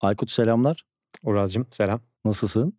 Aykut selamlar. Ural'cığım selam. Nasılsın?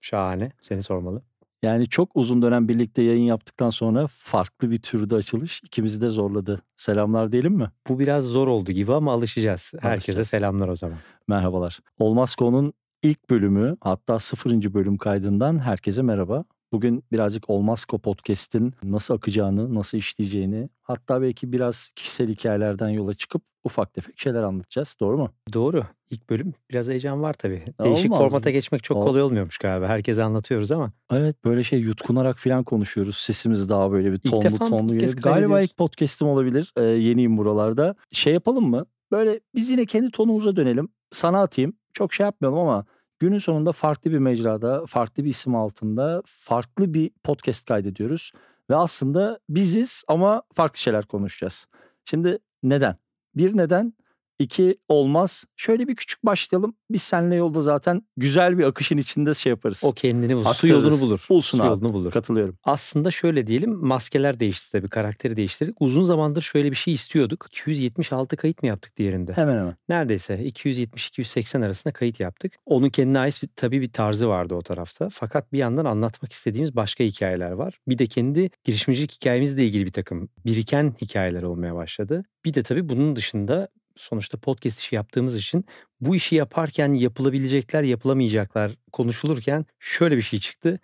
Şahane. Seni sormalı. Yani çok uzun dönem birlikte yayın yaptıktan sonra farklı bir türde açılış ikimizi de zorladı. Selamlar diyelim mi? Bu biraz zor oldu gibi ama alışacağız. Herkese Alışacağız. selamlar o zaman. Merhabalar. Olmaz Ko'nun ilk bölümü hatta sıfırıncı bölüm kaydından herkese merhaba. Bugün birazcık Olmaz Ko Podcast'in nasıl akacağını, nasıl işleyeceğini hatta belki biraz kişisel hikayelerden yola çıkıp ufak tefek şeyler anlatacağız. Doğru mu? Doğru. İlk bölüm biraz heyecan var tabii. Değişik Olmaz formata mı? geçmek çok Ol- kolay olmuyormuş galiba. Herkese anlatıyoruz ama. Evet böyle şey yutkunarak falan konuşuyoruz. Sesimiz daha böyle bir İlk tonlu mı tonlu geliyor. Galiba ilk podcast'im olabilir. Ee, yeniyim buralarda. Şey yapalım mı? Böyle biz yine kendi tonumuza dönelim. Sana atayım. Çok şey yapmayalım ama günün sonunda farklı bir mecrada, farklı bir isim altında farklı bir podcast kaydediyoruz. Ve aslında biziz ama farklı şeyler konuşacağız. Şimdi neden? Bir neden, iki olmaz. Şöyle bir küçük başlayalım. Biz seninle yolda zaten güzel bir akışın içinde şey yaparız. O kendini bulur. Su yolunu bulur. Bulsun Su abi. yolunu bulur. Katılıyorum. Aslında şöyle diyelim maskeler değişti tabii karakteri değiştirdik. Uzun zamandır şöyle bir şey istiyorduk. 276 kayıt mı yaptık diğerinde? Hemen hemen. Neredeyse 270-280 arasında kayıt yaptık. Onun kendine ait bir, tabii bir tarzı vardı o tarafta. Fakat bir yandan anlatmak istediğimiz başka hikayeler var. Bir de kendi girişimcilik hikayemizle ilgili bir takım biriken hikayeler olmaya başladı. Bir de tabii bunun dışında sonuçta podcast işi yaptığımız için bu işi yaparken yapılabilecekler, yapılamayacaklar konuşulurken şöyle bir şey çıktı.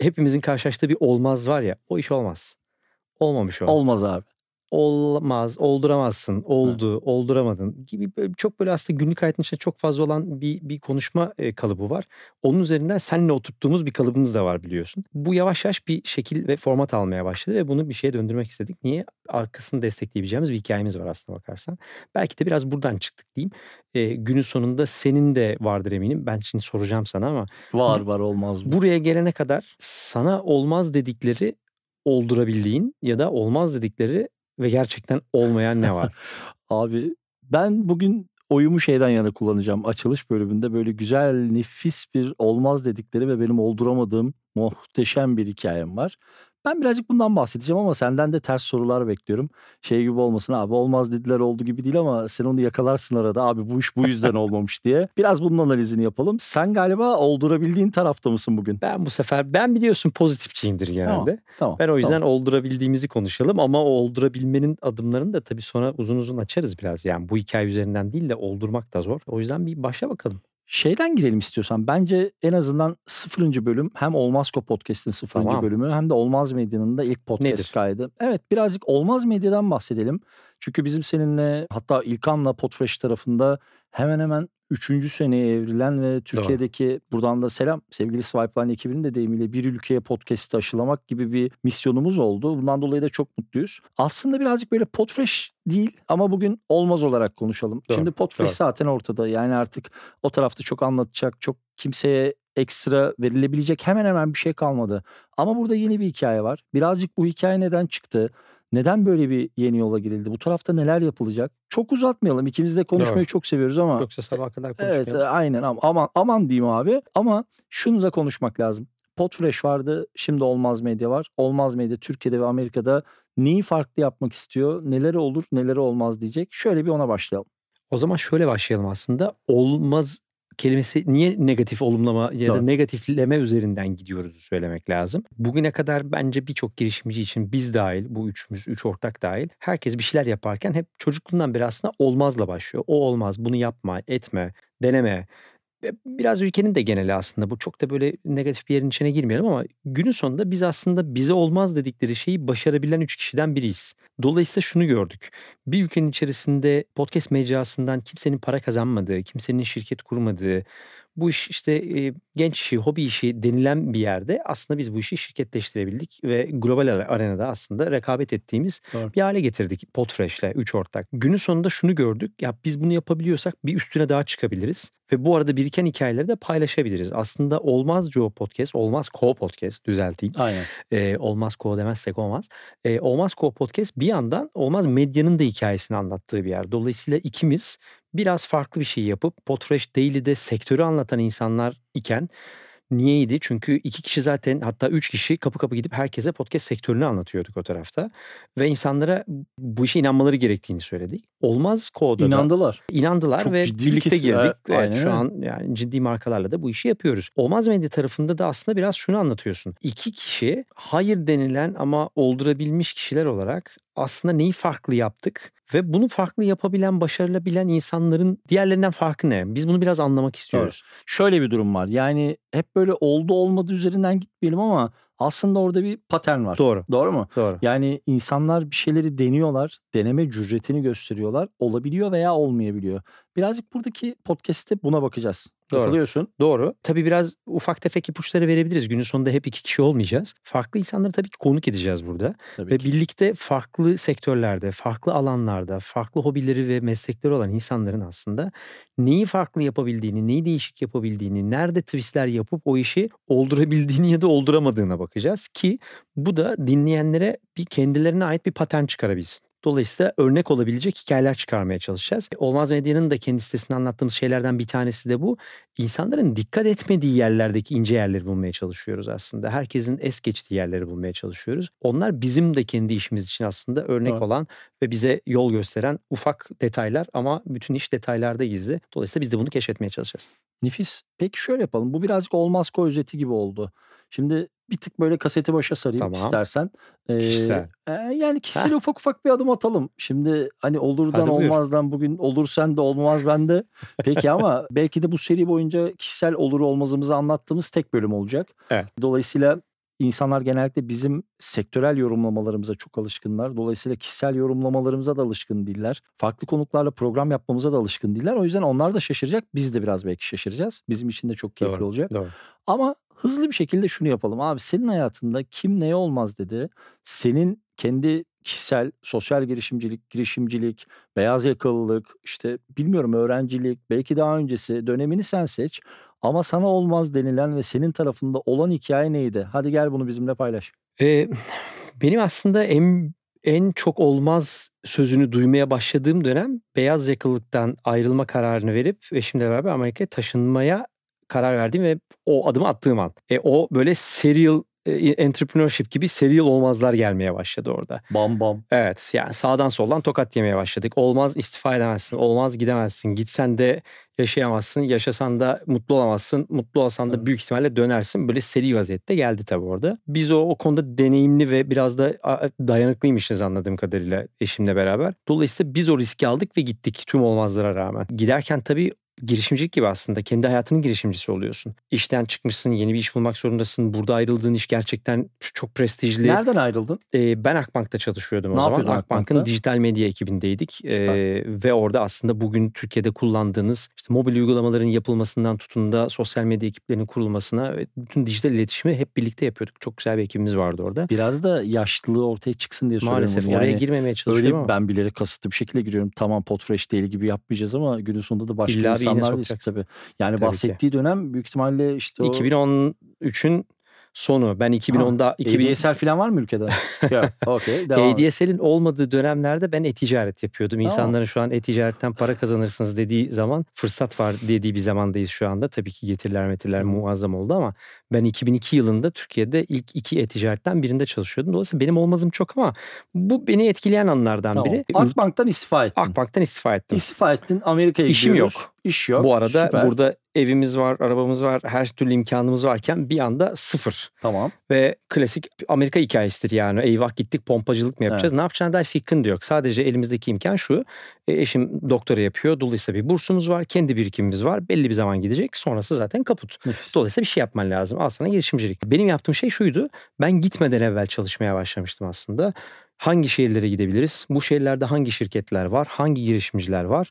Hepimizin karşılaştığı bir olmaz var ya o iş olmaz. Olmamış o Olmaz abi. Olmaz, olduramazsın, oldu, olduramadın gibi böyle çok böyle aslında günlük hayatın içinde çok fazla olan bir, bir konuşma e, kalıbı var. Onun üzerinden seninle oturttuğumuz bir kalıbımız da var biliyorsun. Bu yavaş yavaş bir şekil ve format almaya başladı ve bunu bir şeye döndürmek istedik. Niye? Arkasını destekleyebileceğimiz bir hikayemiz var aslında bakarsan. Belki de biraz buradan çıktık diyeyim. E, günün sonunda senin de vardır eminim. Ben şimdi soracağım sana ama Var var olmaz mı? buraya gelene kadar sana olmaz dedikleri oldurabildiğin ya da olmaz dedikleri ve gerçekten olmayan ne var? Abi ben bugün oyumu şeyden yana kullanacağım. Açılış bölümünde böyle güzel nefis bir olmaz dedikleri ve benim olduramadığım muhteşem bir hikayem var. Ben birazcık bundan bahsedeceğim ama senden de ters sorular bekliyorum. Şey gibi olmasın abi olmaz dediler oldu gibi değil ama sen onu yakalarsın arada abi bu iş bu yüzden olmamış diye. Biraz bunun analizini yapalım. Sen galiba oldurabildiğin tarafta mısın bugün? Ben bu sefer ben biliyorsun pozitifçiyimdir genelde. Tamam. Ben o yüzden tamam. oldurabildiğimizi konuşalım ama o oldurabilmenin adımlarını da tabii sonra uzun uzun açarız biraz. Yani bu hikaye üzerinden değil de oldurmak da zor. O yüzden bir başla bakalım. Şeyden girelim istiyorsan. Bence en azından sıfırıncı bölüm hem Olmazko Podcast'in sıfırıncı Tamam. bölümü hem de Olmaz Medya'nın da ilk podcast Nedir? kaydı. Evet birazcık Olmaz Medya'dan bahsedelim. Çünkü bizim seninle hatta İlkan'la Podfresh tarafında hemen hemen üçüncü seneye evrilen ve Türkiye'deki buradan da selam sevgili Swipeline ekibinin de deyimiyle bir ülkeye podcast'ı aşılamak gibi bir misyonumuz oldu. Bundan dolayı da çok mutluyuz. Aslında birazcık böyle Podfresh değil ama bugün olmaz olarak konuşalım. Doğru, Şimdi Podfresh doğru. zaten ortada. Yani artık o tarafta çok anlatacak, çok kimseye ekstra verilebilecek hemen hemen bir şey kalmadı. Ama burada yeni bir hikaye var. Birazcık bu hikaye neden çıktı? Neden böyle bir yeni yola girildi? Bu tarafta neler yapılacak? Çok uzatmayalım. İkimiz de konuşmayı Doğru. çok seviyoruz ama Yoksa sabaha kadar Evet konuşmayalım. aynen ama aman aman diyeyim abi. Ama şunu da konuşmak lazım. Podfresh vardı. Şimdi Olmaz Medya var. Olmaz Medya Türkiye'de ve Amerika'da neyi farklı yapmak istiyor? Neleri olur, neleri olmaz diyecek. Şöyle bir ona başlayalım. O zaman şöyle başlayalım aslında. Olmaz kelimesi niye negatif olumlama ya da negatifleme üzerinden gidiyoruz söylemek lazım. Bugüne kadar bence birçok girişimci için biz dahil, bu üçümüz, üç ortak dahil herkes bir şeyler yaparken hep çocukluğundan beri aslında olmazla başlıyor. O olmaz, bunu yapma, etme, deneme. Biraz ülkenin de geneli aslında bu çok da böyle negatif bir yerin içine girmeyelim ama günün sonunda biz aslında bize olmaz dedikleri şeyi başarabilen üç kişiden biriyiz. Dolayısıyla şunu gördük. Bir ülkenin içerisinde podcast mecrasından kimsenin para kazanmadığı, kimsenin şirket kurmadığı, bu iş işte e, genç işi, hobi işi denilen bir yerde aslında biz bu işi şirketleştirebildik ve global are- arenada aslında rekabet ettiğimiz Doğru. bir hale getirdik Podfresh'le 3 ortak. Günün sonunda şunu gördük. Ya biz bunu yapabiliyorsak bir üstüne daha çıkabiliriz ve bu arada biriken hikayeleri de paylaşabiliriz. Aslında olmaz Joe Podcast, olmaz Co Podcast düzelteyim. Aynen. E, olmaz Co demezsek olmaz. E, olmaz Co Podcast bir yandan olmaz medyanın da hikayesini anlattığı bir yer. Dolayısıyla ikimiz biraz farklı bir şey yapıp Podfresh Daily'de sektörü anlatan insanlar iken Niyeydi? Çünkü iki kişi zaten hatta üç kişi kapı kapı gidip herkese podcast sektörünü anlatıyorduk o tarafta. Ve insanlara bu işe inanmaları gerektiğini söyledik. Olmaz Ko'da İnandılar. inandılar Çok ve birlikte kesim. girdik. Evet, aynen şu an yani ciddi markalarla da bu işi yapıyoruz. Olmaz medya tarafında da aslında biraz şunu anlatıyorsun. İki kişi hayır denilen ama oldurabilmiş kişiler olarak aslında neyi farklı yaptık ve bunu farklı yapabilen, başarılabilen insanların diğerlerinden farkı ne? Biz bunu biraz anlamak istiyoruz. Şöyle bir durum var. Yani hep böyle oldu olmadı üzerinden gitmeyelim ama aslında orada bir patern var. Doğru. Doğru mu? Doğru. Yani insanlar bir şeyleri deniyorlar, deneme cüretini gösteriyorlar. Olabiliyor veya olmayabiliyor. Birazcık buradaki podcast'te buna bakacağız. Doğru. Katılıyorsun. Doğru. Tabii biraz ufak tefek ipuçları verebiliriz. Günün sonunda hep iki kişi olmayacağız. Farklı insanları tabii ki konuk edeceğiz burada. Tabii Ve ki. birlikte farklı sektörlerde, farklı alanlarda, farklı hobileri ve meslekleri olan insanların aslında neyi farklı yapabildiğini, neyi değişik yapabildiğini, nerede twistler yapıp o işi oldurabildiğini ya da olduramadığına bakacağız ki bu da dinleyenlere bir kendilerine ait bir patern çıkarabilsin. Dolayısıyla örnek olabilecek hikayeler çıkarmaya çalışacağız. Olmaz Medya'nın da kendi sitesinde anlattığımız şeylerden bir tanesi de bu. İnsanların dikkat etmediği yerlerdeki ince yerleri bulmaya çalışıyoruz aslında. Herkesin es geçtiği yerleri bulmaya çalışıyoruz. Onlar bizim de kendi işimiz için aslında örnek Evet. olan ve bize yol gösteren ufak detaylar ama bütün iş detaylarda gizli. Dolayısıyla biz de bunu keşfetmeye çalışacağız. Nefis. Peki şöyle yapalım. Bu birazcık olmaz ko özeti gibi oldu. Şimdi bir tık böyle kaseti başa sarayım Tamam. istersen. Ee, Kişisel. e, yani kişisel ufak ufak bir adım atalım. Şimdi hani olurdan Hadi buyur. olmazdan bugün olur sen de olmaz ben de. Peki ama belki de bu seri boyunca kişisel olur olmazımızı anlattığımız tek bölüm olacak. Evet. Dolayısıyla insanlar genellikle bizim sektörel yorumlamalarımıza çok alışkınlar. Dolayısıyla kişisel yorumlamalarımıza da alışkın değiller. Farklı konuklarla program yapmamıza da alışkın değiller. O yüzden onlar da şaşıracak. Biz de biraz belki şaşıracağız. Bizim için de çok keyifli Doğru, olacak. Doğru. Ama hızlı bir şekilde şunu yapalım. Abi senin hayatında kim neye olmaz dedi. Senin kendi kişisel sosyal girişimcilik, girişimcilik, beyaz yakalılık, işte bilmiyorum öğrencilik, belki daha öncesi dönemini sen seç. Ama sana olmaz denilen ve senin tarafında olan hikaye neydi? Hadi gel bunu bizimle paylaş. Ee, benim aslında en en çok olmaz sözünü duymaya başladığım dönem beyaz yakalılıktan ayrılma kararını verip eşimle beraber Amerika'ya taşınmaya karar verdiğim ve o adımı attığım an. E, o böyle serial e, entrepreneurship gibi serial olmazlar gelmeye başladı orada. Bam bam. Evet yani sağdan soldan tokat yemeye başladık. Olmaz istifa edemezsin, olmaz gidemezsin. Gitsen de yaşayamazsın, yaşasan da mutlu olamazsın. Mutlu olsan da Evet. büyük ihtimalle dönersin. Böyle seri vaziyette geldi tabii orada. Biz o, o konuda deneyimli ve biraz da dayanıklıymışız anladığım kadarıyla eşimle beraber. Dolayısıyla biz o riski aldık ve gittik tüm olmazlara rağmen. Giderken tabii girişimcilik gibi aslında kendi hayatının girişimcisi oluyorsun. İşten çıkmışsın, yeni bir iş bulmak zorundasın. Burada ayrıldığın iş gerçekten çok prestijli. Nereden ayrıldın? Ee, ben Akbank'ta çalışıyordum o Ne zaman. yapıyordun Akbank'ın Akbank'ta? dijital medya ekibindeydik. Ee, ve orada aslında bugün Türkiye'de kullandığınız işte mobil uygulamaların yapılmasından tutun da sosyal medya ekiplerinin kurulmasına ve bütün dijital iletişimi hep birlikte yapıyorduk. Çok güzel bir ekibimiz vardı orada. Biraz da yaşlılığı ortaya çıksın diye söylüyorum Maalesef bunu. oraya girmemeye Öyle çalışıyorum ama ben bilerek kasıtlı bir şekilde giriyorum. Tamam Podfresh değil gibi yapmayacağız ama günün sonunda da başka İlla insanlar sokacaksın. tabii. Yani Tabii ki. bahsettiği dönem büyük ihtimalle işte o 2013'ün sonu. Ben 2010'da 2000, ADSL falan var mı ülkede? Yok. Devam. et. ADSL'in olmadığı dönemlerde ben e-ticaret yapıyordum. Tamam. İnsanların şu an e-ticaretten para kazanırsınız dediği zaman fırsat var dediği bir zamandayız şu anda. Tabii ki getiriler metirler muazzam oldu ama ben 2002 yılında Türkiye'de ilk iki e-ticaretten birinde çalışıyordum. Dolayısıyla benim olmazım çok ama bu beni etkileyen anlardan Tamam. biri. Akbank'tan istifa ettin. Akbank'tan istifa ettim. İstifa ettin. Amerika'ya İşim gidiyoruz. yok. İş yok. Bu arada Süper. burada evimiz var, arabamız var, her türlü imkanımız varken bir anda sıfır. Tamam. Ve klasik Amerika hikayesidir yani. Eyvah gittik pompacılık mı yapacağız? Ne yapacağına dair fikrin de yok. Sadece elimizdeki imkan şu. E, eşim doktora yapıyor. Dolayısıyla bir bursumuz var. Kendi birikimimiz var. Belli bir zaman gidecek. Sonrası zaten kaput. Nefis. Dolayısıyla bir şey yapman lazım. Al sana girişimcilik. Benim yaptığım şey şuydu. Ben gitmeden evvel çalışmaya başlamıştım aslında. Hangi şehirlere gidebiliriz? Bu şehirlerde hangi şirketler var? Hangi girişimciler var?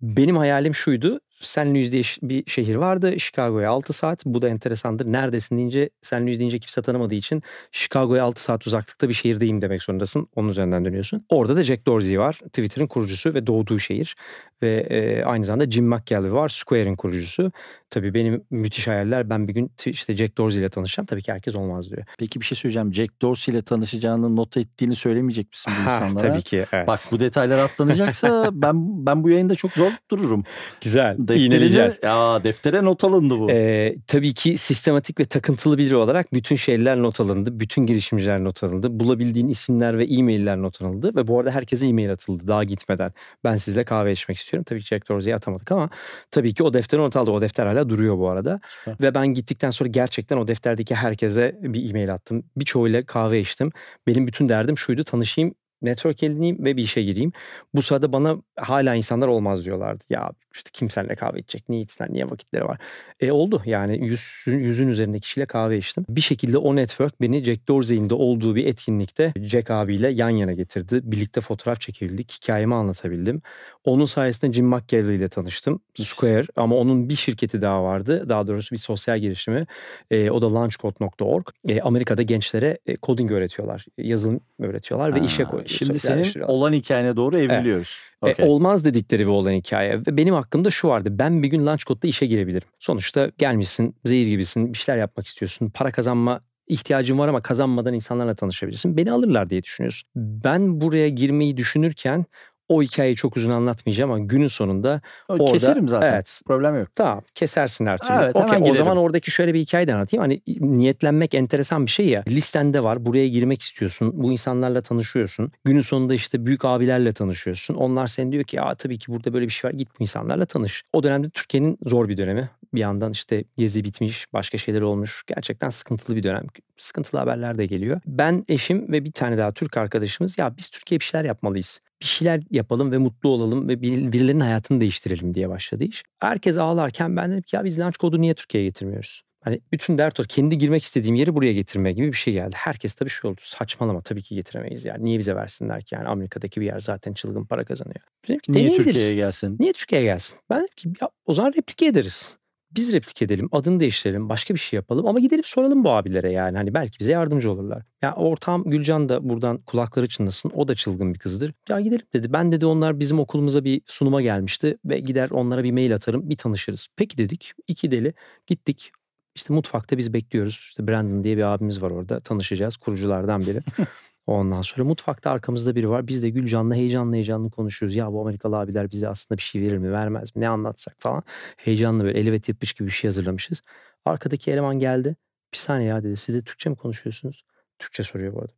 Benim hayalim şuydu. St. Louis diye bir şehir vardı. Chicago'ya 6 saat. Bu da enteresandır. Neredesin deyince St. Louis deyince kimse tanımadığı için Chicago'ya 6 saat uzaklıkta bir şehirdeyim demek zorundasın. Onun üzerinden dönüyorsun. Orada da Jack Dorsey var. Twitter'ın kurucusu ve doğduğu şehir. Ve e, aynı zamanda Jim McGillivray var Square'in kurucusu. Tabii benim müthiş hayaller ben bir gün işte Jack Dorsey ile tanışacağım. Tabii ki herkes olmaz diyor. Peki bir şey söyleyeceğim. Jack Dorsey ile tanışacağını not ettiğini söylemeyecek misin bu Ha, insanlara? tabii ki evet. Bak bu detaylar atlanacaksa ben ben bu yayında çok zor dururum. Güzel. Defterine, İğneleyeceğiz. ya deftere not alındı bu. Ee, tabii ki sistematik ve takıntılı biri olarak bütün şeyler not alındı. Bütün girişimciler not alındı. Bulabildiğin isimler ve e-mailler not alındı. Ve bu arada herkese e-mail atıldı daha gitmeden. Ben sizle kahve içmek istiyorum. Tabii ki Jack Dorsey'e atamadık ama tabii ki o deftere not aldı. O defter hala duruyor bu arada. Süper. Ve ben gittikten sonra gerçekten o defterdeki herkese bir e-mail attım. Birçoğuyla kahve içtim. Benim bütün derdim şuydu tanışayım network edineyim ve bir işe gireyim. Bu sırada bana hala insanlar olmaz diyorlardı. Ya işte kim seninle kahve içecek? Niye içsinler? Niye vakitleri var? E oldu yani yüz, yüzün üzerinde kişiyle kahve içtim. Bir şekilde o network beni Jack Dorsey'in de olduğu bir etkinlikte Jack abiyle yan yana getirdi. Birlikte fotoğraf çekebildik. Hikayemi anlatabildim. Onun sayesinde Jim McGarry ile tanıştım. Square ama onun bir şirketi daha vardı. Daha doğrusu bir sosyal girişimi. E, o da launchcode.org. E, Amerika'da gençlere e, coding öğretiyorlar. Yazılım öğretiyorlar ve Ha, işe koy. Şimdi senin olan hikayene doğru evriliyoruz. E, Okey. olmaz dedikleri bir olan hikaye. Ve benim hakkımda şu vardı. Ben bir gün Launchcode'da işe girebilirim. Sonuçta gelmişsin, zehir gibisin, bir şeyler yapmak istiyorsun. Para kazanma ihtiyacın var ama kazanmadan insanlarla tanışabilirsin. Beni alırlar diye düşünüyorsun. Ben buraya girmeyi düşünürken o hikayeyi çok uzun anlatmayacağım ama günün sonunda O orada- Keserim zaten. Evet. Problem yok. Tamam kesersin her türlü. Evet, Okey, o zaman oradaki şöyle bir hikaye de anlatayım. Hani niyetlenmek enteresan bir şey ya. Listende var buraya girmek istiyorsun. Bu insanlarla tanışıyorsun. Günün sonunda işte büyük abilerle tanışıyorsun. Onlar sen diyor ki ya tabii ki burada böyle bir şey var. Git bu insanlarla tanış. O dönemde Türkiye'nin zor bir dönemi. Bir yandan işte gezi bitmiş, başka şeyler olmuş. Gerçekten sıkıntılı bir dönem. Sıkıntılı haberler de geliyor. Ben, eşim ve bir tane daha Türk arkadaşımız ya biz Türkiye'ye bir şeyler yapmalıyız bir şeyler yapalım ve mutlu olalım ve bir- birilerinin hayatını değiştirelim diye başladı iş. Herkes ağlarken ben dedim ki ya biz launch kodu niye Türkiye'ye getirmiyoruz? Hani bütün dert o. Kendi girmek istediğim yeri buraya getirme gibi bir şey geldi. Herkes tabii şey oldu. Saçmalama tabii ki getiremeyiz yani. Niye bize versinler ki yani Amerika'daki bir yer zaten çılgın para kazanıyor. Dedim ki Niye. Türkiye'ye gelsin? Niye Türkiye'ye gelsin? Ben dedim ki ya, o zaman replike ederiz. Biz replik edelim, adını değiştirelim, başka bir şey yapalım ama gidelim soralım bu abilere yani. Hani belki bize yardımcı olurlar. Ya ortağım Gülcan da buradan kulakları çınlasın. O da çılgın bir kızdır. Ya gidelim dedi. Ben dedi onlar bizim okulumuza bir sunuma gelmişti ve gider onlara bir mail atarım, bir tanışırız. Peki dedik. İki deli gittik. İşte mutfakta biz bekliyoruz. İşte Brandon diye bir abimiz var orada. Tanışacağız. Kuruculardan biri. Ondan sonra mutfakta arkamızda biri var. Biz de Gülcan'la heyecanlı heyecanlı konuşuyoruz. Ya bu Amerikalı abiler bize aslında bir şey verir mi vermez mi ne anlatsak falan. Heyecanlı böyle elevet yapmış gibi bir şey hazırlamışız. Arkadaki eleman geldi. Bir saniye ya dedi siz de Türkçe mi konuşuyorsunuz? Türkçe soruyor bu arada.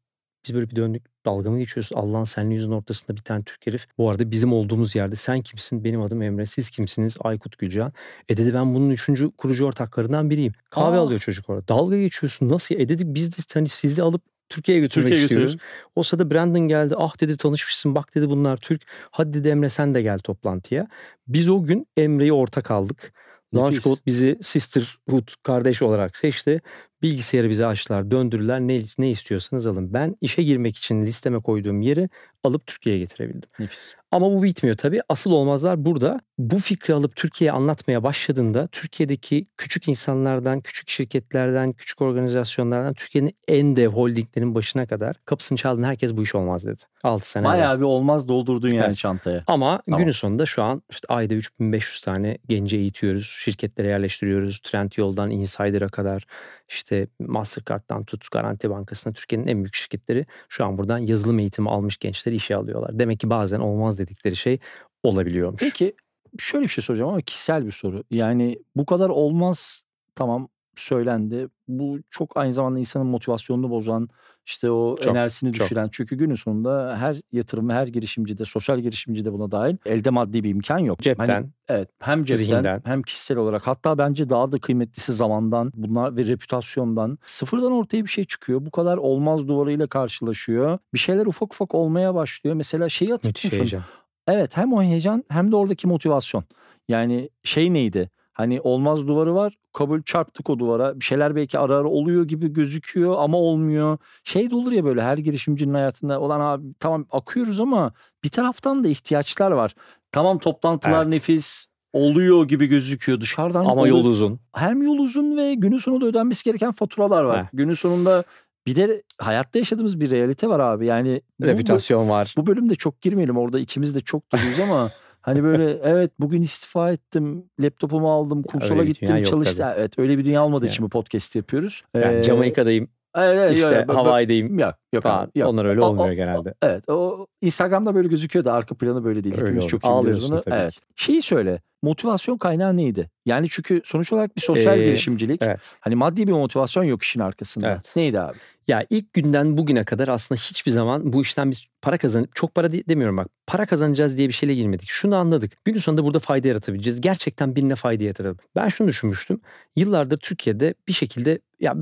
Biz böyle bir döndük. Dalga mı geçiyorsun? Allah'ın senli yüzün ortasında bir tane Türk herif. Bu arada bizim olduğumuz yerde sen kimsin? Benim adım Emre. Siz kimsiniz? Aykut Gülcan. E dedi ben bunun üçüncü kurucu ortaklarından biriyim. Kahve Aa. alıyor çocuk orada. Dalga geçiyorsun. Nasıl? E dedi biz de hani sizi alıp Türkiye'ye götürmek Türkiye'ye istiyoruz. götürün. O sırada Brandon geldi. Ah dedi tanışmışsın. Bak dedi bunlar Türk. Hadi dedi Emre sen de gel toplantıya. Biz o gün Emre'yi ortak aldık. Nefis. Launchcode bizi sisterhood kardeş olarak seçti. Bilgisayarı bize açtılar, döndürdüler. Ne, ne istiyorsanız alın. Ben işe girmek için listeme koyduğum yeri alıp Türkiye'ye getirebildim. Nefis. Ama bu bitmiyor tabii. Asıl olmazlar burada. Bu fikri alıp Türkiye'ye anlatmaya başladığında Türkiye'deki küçük insanlardan, küçük şirketlerden, küçük organizasyonlardan Türkiye'nin en dev holdinglerin başına kadar kapısını çaldın herkes bu iş olmaz dedi. 6 sene. Bayağı bir olmaz doldurdun yani Evet. çantaya. Ama Tamam. günün sonunda şu an işte ayda 3500 tane genci eğitiyoruz. Şirketlere yerleştiriyoruz. Trendyol'dan Insider'a kadar işte Mastercard'dan tut Garanti Bankası'na Türkiye'nin en büyük şirketleri şu an buradan yazılım eğitimi almış gençleri işe alıyorlar. Demek ki bazen olmaz dedikleri şey olabiliyormuş. Peki şöyle bir şey soracağım ama kişisel bir soru. Yani bu kadar olmaz tamam söylendi. Bu çok aynı zamanda insanın motivasyonunu bozan, işte o Çok, enerjisini çok. düşüren. Çünkü günün sonunda her yatırım, her girişimci de, sosyal girişimci de buna dahil elde maddi bir imkan yok. Cepten. Hani, evet, hem cepten Zihinden. hem kişisel olarak hatta bence daha da kıymetlisi zamandan, bunlar ve reputasyondan. Sıfırdan ortaya bir şey çıkıyor. Bu kadar olmaz duvarıyla karşılaşıyor. Bir şeyler ufak ufak olmaya başlıyor. Mesela şeyi hatırlıyorsun. Evet hem o heyecan hem de oradaki motivasyon. Yani şey neydi? Hani olmaz duvarı var. Kabul çarptık o duvara. Bir şeyler belki ara ara oluyor gibi gözüküyor ama olmuyor. Şey de olur ya böyle her girişimcinin hayatında olan abi tamam akıyoruz ama bir taraftan da ihtiyaçlar var. Tamam toplantılar Evet. nefis oluyor gibi gözüküyor dışarıdan. Ama yol uzun. hem yol uzun ve günün sonunda ödenmesi gereken faturalar var. Heh. Günün sonunda bir de hayatta yaşadığımız bir realite var abi. Yani bu- bu- Reputasyon var. bu bölümde çok girmeyelim. Orada ikimiz de çok doluyuz ama Hani böyle evet bugün istifa ettim, laptopumu aldım, dünya gittim, çalıştım. Evet öyle bir dünya olmadığı Yani. için bu podcast yapıyoruz. Yani Ee, Jamaika'dayım, evet, evet, işte yok, Hawaii'deyim Yok yok falan. abi, yok. Onlar öyle O- olmuyor o- genelde. Evet o Instagram'da böyle gözüküyor da arka planı böyle değil. Öyle Hepimiz olur. çok iyi biliyoruz bunu. tabii Evet. ki. Şeyi söyle. Motivasyon kaynağı neydi? Yani çünkü sonuç olarak bir sosyal Ee, girişimcilik. Evet. Hani maddi bir motivasyon yok işin arkasında. Evet. Neydi abi? Ya ilk günden bugüne kadar aslında hiçbir zaman bu işten biz para kazan çok para de- demiyorum bak. Para kazanacağız diye bir şeyle girmedik. Şunu anladık. Günün sonunda burada fayda yaratabileceğiz. Gerçekten birine fayda yaratalım. Ben şunu düşünmüştüm. Yıllardır Türkiye'de bir şekilde ya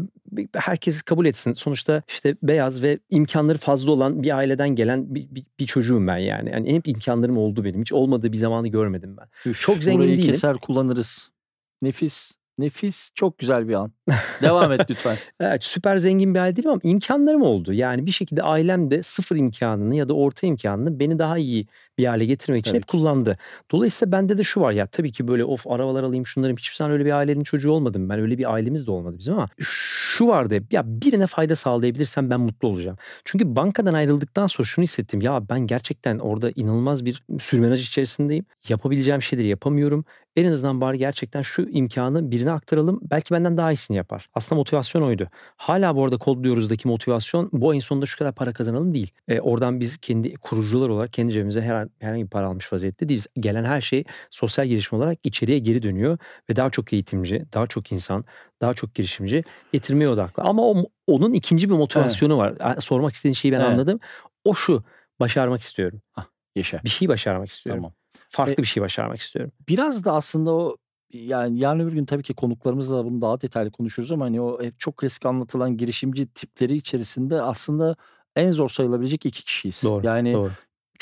herkes kabul etsin. Sonuçta işte beyaz ve imkanları fazla olan bir aileden gelen bir, bir, bir çocuğum ben yani. Yani hep imkanlarım oldu benim. Hiç olmadığı bir zamanı görmedim ben. Üf, Çok zengin burayı değilim. keser kullanırız. Nefis. Nefis. Çok güzel bir an. Devam et lütfen. Evet süper zengin bir aile değilim ama imkanlarım oldu. Yani bir şekilde ailem de sıfır imkanını ya da orta imkanını beni daha iyi bir hale getirmek için Tabii hep ki. kullandı. Dolayısıyla bende de şu var ya tabii ki böyle of arabalar alayım şunlarım hiçbir zaman öyle bir ailenin çocuğu olmadım. Ben öyle bir ailemiz de olmadı bizim ama şu vardı ya birine fayda sağlayabilirsem ben mutlu olacağım. Çünkü bankadan ayrıldıktan sonra şunu hissettim ya ben gerçekten orada inanılmaz bir sürmenaj içerisindeyim. Yapabileceğim şeyleri yapamıyorum. En azından bari gerçekten şu imkanı birine aktaralım. Belki benden daha iyisini yapar. Aslında motivasyon oydu. Hala bu arada kodluyoruzdaki motivasyon bu ayın sonunda şu kadar para kazanalım değil. E, oradan biz kendi kurucular olarak kendi cebimize her, herhangi bir para almış vaziyette değiliz. Gelen her şey sosyal girişim olarak içeriye geri dönüyor ve daha çok eğitimci, daha çok insan, daha çok girişimci getirmeye odaklı. Ama o, onun ikinci bir motivasyonu var. Ha, Sormak istediğin şeyi ben Evet. anladım. O şu başarmak istiyorum. Yaşa. Bir şey başarmak istiyorum. Tamam. Farklı E- bir şey başarmak istiyorum. Biraz da aslında o yani yarın öbür gün tabii ki konuklarımızla da bunu daha detaylı konuşuruz ama hani o hep çok klasik anlatılan girişimci tipleri içerisinde aslında en zor sayılabilecek iki kişiyiz. Doğru. Yani Doğru.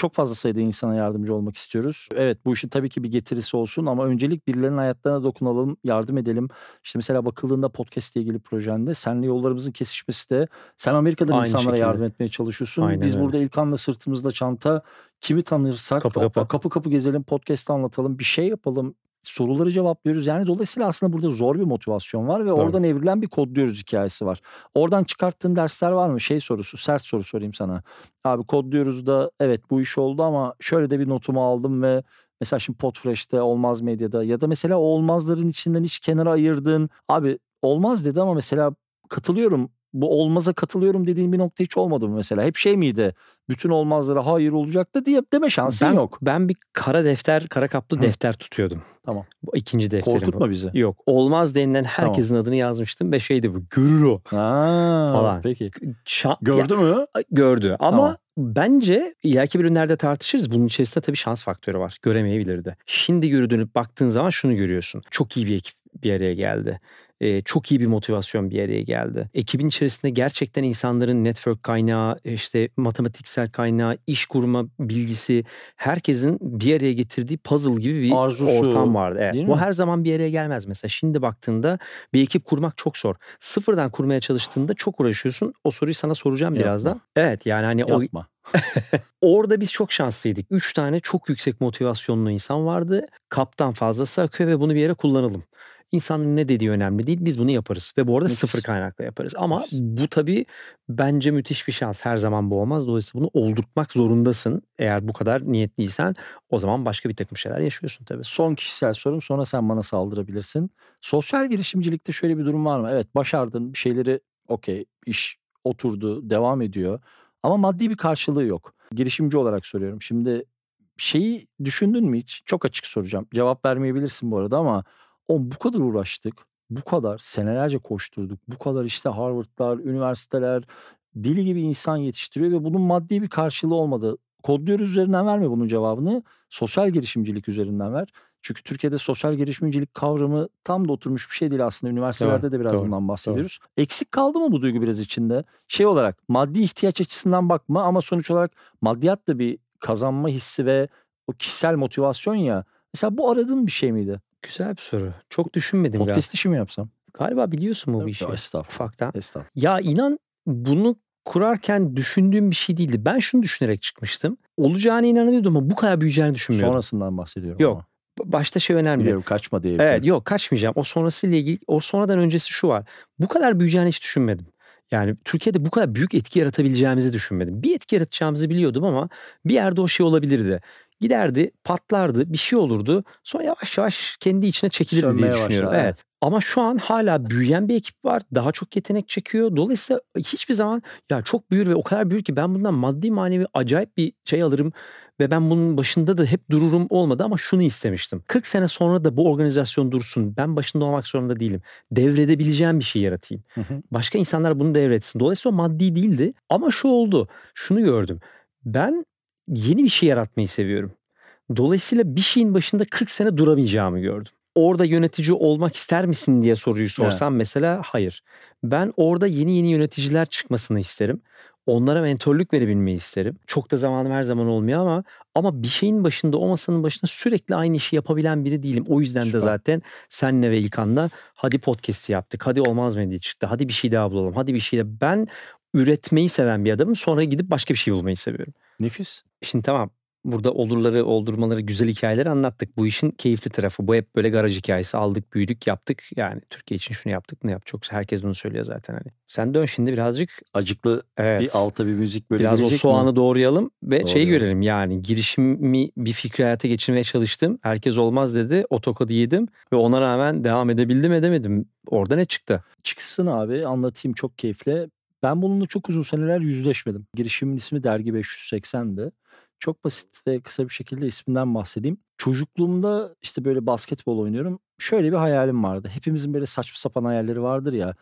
Çok fazla sayıda insana yardımcı olmak istiyoruz. Evet bu işin tabii ki bir getirisi olsun ama öncelik birilerinin hayatlarına dokunalım, yardım edelim. İşte mesela bakıldığında podcast ile ilgili projende senle yollarımızın kesişmesi de sen Amerika'dan Aynı insanlara şekilde. yardım etmeye çalışıyorsun. Aynen Biz öyle. burada İlkan'la sırtımızda çanta kimi tanırsak Kapı kapı kapı. kapı, gezelim, podcast anlatalım, bir şey yapalım. Soruları cevaplıyoruz. Yani dolayısıyla aslında burada zor bir motivasyon var ve Doğru. oradan evrilen bir kodluyoruz hikayesi var. Oradan çıkarttığın dersler var mı? Şey sorusu, sert soru sorayım sana. Abi kodluyoruz da evet bu iş oldu ama şöyle de bir notumu aldım ve mesela şimdi Podfresh'te Olmaz Medya'da ya da mesela olmazların içinden hiç kenara ayırdığın abi olmaz dedi ama mesela katılıyorum bu olmaza katılıyorum dediğin bir nokta hiç olmadı mı mesela? Hep şey miydi? Bütün olmazlara hayır olacaktı diye deme şansın ben, yok. Ben bir kara defter, kara kaplı Hı. defter tutuyordum. Tamam. Bu ikinci defterim bu. Korkutma bizi. Yok. Olmaz denilen herkesin adını yazmıştım ve şeydi bu. Görür o. Ha, Falan. Peki. Şa- Gördü mü? Ya, gördü. Ama Tamam. bence ileriki bölümlerde tartışırız. Bunun içerisinde tabii şans faktörü var. Göremeyebilirdi. Şimdi dönüp baktığın zaman şunu görüyorsun. Çok iyi bir ekip bir araya geldi. Ee, çok iyi bir motivasyon bir araya geldi. Ekibin içerisinde gerçekten insanların network kaynağı, işte matematiksel kaynağı, iş kurma bilgisi, herkesin bir araya getirdiği puzzle gibi bir Arzusu, ortam vardı. Evet. Bu her zaman bir araya gelmez mesela. Şimdi baktığında bir ekip kurmak çok zor. Sıfırdan kurmaya çalıştığında çok uğraşıyorsun. O soruyu sana soracağım Yapma. birazdan. Evet yani hani o Yapma. Orada biz çok şanslıydık. Üç tane çok yüksek motivasyonlu insan vardı. Kaptan fazlası akıyor ve bunu bir yere kullanalım. İnsanın ne dediği önemli değil. Biz bunu yaparız. Ve bu arada Nefis. sıfır kaynakla yaparız. Ama Nefis. bu tabii bence müthiş bir şans. Her zaman bu olmaz. Dolayısıyla bunu oldurtmak zorundasın. Eğer bu kadar niyetliysen o zaman başka bir takım şeyler yaşıyorsun tabii. Son kişisel sorum sonra sen bana saldırabilirsin. Sosyal girişimcilikte şöyle bir durum var mı? Evet başardın bir şeyleri okey iş oturdu devam ediyor ama maddi bir karşılığı yok. Girişimci olarak soruyorum. Şimdi şeyi düşündün mü hiç? Çok açık soracağım. Cevap vermeyebilirsin bu arada ama o bu kadar uğraştık. Bu kadar senelerce koşturduk. Bu kadar işte Harvard'lar, üniversiteler deli gibi insan yetiştiriyor ve bunun maddi bir karşılığı olmadı. Kodluyoruz üzerinden verme bunun cevabını. Sosyal girişimcilik üzerinden ver. Çünkü Türkiye'de sosyal girişimcilik kavramı tam da oturmuş bir şey değil aslında. Üniversitelerde Doğru, de biraz doğru, bundan bahsediyoruz. Eksik kaldı mı bu duygu biraz içinde? Şey olarak maddi ihtiyaç açısından bakma ama sonuç olarak maddiyat da bir kazanma hissi ve o kişisel motivasyon ya. Mesela bu aradığın bir şey miydi? Güzel bir soru. Çok düşünmedim. Podcast işi mi yapsam? Galiba biliyorsun bu işi. Estağfurullah. Ufaktan. Estağfurullah. Ya inan bunu kurarken düşündüğüm bir şey değildi. Ben şunu düşünerek çıkmıştım. Olacağına inanıyordum ama bu kadar büyüyeceğini düşünmüyordum. Sonrasından bahsediyorum Yok, ama. Başta şey önemli. Biliyorum kaçma diye. Evet yok kaçmayacağım. O sonrasıyla ilgili o sonradan öncesi şu var. Bu kadar büyüyeceğini hiç düşünmedim. Yani Türkiye'de bu kadar büyük etki yaratabileceğimizi düşünmedim. Bir etki yaratacağımızı biliyordum ama bir yerde o şey olabilirdi. Giderdi, patlardı, bir şey olurdu. Sonra yavaş yavaş kendi içine çekilirdi diye Sönmeye düşünüyorum. başlar, Evet. Ama şu an hala büyüyen bir ekip var. Daha çok yetenek çekiyor. Dolayısıyla hiçbir zaman ya çok büyür ve o kadar büyür ki ben bundan maddi manevi acayip bir şey alırım ve ben bunun başında da hep dururum olmadı ama şunu istemiştim. 40 sene sonra da bu organizasyon dursun. Ben başında olmak zorunda değilim. Devredebileceğim bir şey yaratayım. Hı hı. Başka insanlar bunu devretsin. Dolayısıyla maddi değildi. Ama şu oldu. Şunu gördüm. Ben yeni bir şey yaratmayı seviyorum. Dolayısıyla bir şeyin başında 40 sene duramayacağımı gördüm. Orada yönetici olmak ister misin diye soruyu sorsam mesela hayır. Ben orada yeni yeni yöneticiler çıkmasını isterim. Onlara mentorluk verebilmeyi isterim. Çok da zamanım her zaman olmuyor ama ama bir şeyin başında o masanın başında sürekli aynı işi yapabilen biri değilim. O yüzden Süper. de zaten senle ve İlkan'la hadi podcast'i yaptık. Hadi olmaz mı diye çıktı. Hadi bir şey daha bulalım. Hadi bir şey daha. Ben üretmeyi seven bir adamım. Sonra gidip başka bir şey bulmayı seviyorum. Nefis. Şimdi tamam burada olurları, oldurmaları, güzel hikayeleri anlattık. Bu işin keyifli tarafı. Bu hep böyle garaj hikayesi. Aldık, büyüdük, yaptık. Yani Türkiye için şunu yaptık, bunu yaptık. Çok herkes bunu söylüyor zaten hani. Sen dön şimdi birazcık Acıklı evet. bir alta bir müzik böyle Biraz o gelecek mi? soğanı doğrayalım ve şeyi Doğrayalım. görelim yani girişimi bir fikri hayata geçirmeye çalıştım. Herkes olmaz dedi. O tokadı yedim ve ona rağmen devam edebildim edemedim. Orada ne çıktı? Çıksın abi anlatayım çok keyifli. Ben bununla çok uzun seneler yüzleşmedim. Girişimin ismi Dergi 580'di. Çok basit ve kısa bir şekilde isminden bahsedeyim. Çocukluğumda işte böyle basketbol oynuyorum. Şöyle bir hayalim vardı. Hepimizin böyle saçma sapan hayalleri vardır ya.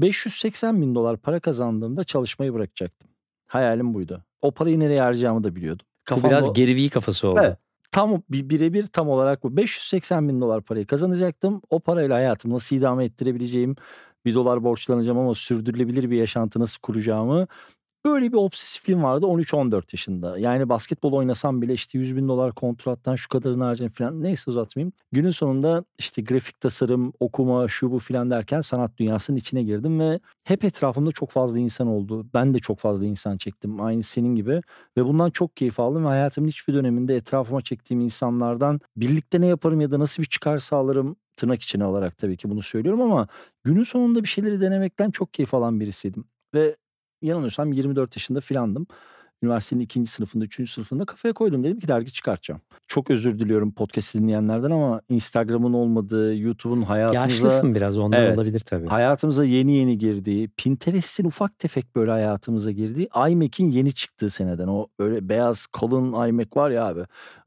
580 bin dolar para kazandığımda çalışmayı bırakacaktım. Hayalim buydu. O parayı nereye harcayacağımı da biliyordum. Bu Kafamda biraz o- gerivi kafası oldu. Evet. Tam bir birebir tam olarak bu. 580 bin dolar parayı kazanacaktım. O parayla hayatımı nasıl idame ettirebileceğim, bir dolar borçlanacağım ama sürdürülebilir bir yaşantı nasıl kuracağımı böyle bir obsesifliğim vardı 13-14 yaşında. Yani basketbol oynasam bile işte 100 bin dolar kontrattan şu kadarını harcayayım falan neyse uzatmayayım. Günün sonunda işte grafik tasarım, okuma, şu bu falan derken sanat dünyasının içine girdim ve hep etrafımda çok fazla insan oldu. Ben de çok fazla insan çektim aynı senin gibi ve bundan çok keyif aldım ve hayatımın hiçbir döneminde etrafıma çektiğim insanlardan birlikte ne yaparım ya da nasıl bir çıkar sağlarım tırnak içine olarak tabii ki bunu söylüyorum ama günün sonunda bir şeyleri denemekten çok keyif alan birisiydim. Ve yanılmıyorsam 24 yaşında filandım. Üniversitenin ikinci sınıfında, üçüncü sınıfında kafaya koydum. Dedim ki dergi çıkartacağım. Çok özür diliyorum podcast dinleyenlerden ama Instagram'ın olmadığı, YouTube'un hayatımıza... Yaşlısın biraz ondan Evet. olabilir tabii. Hayatımıza yeni yeni girdiği, Pinterest'in ufak tefek böyle hayatımıza girdiği, iMac'in yeni çıktığı seneden. O böyle beyaz kalın iMac var ya abi.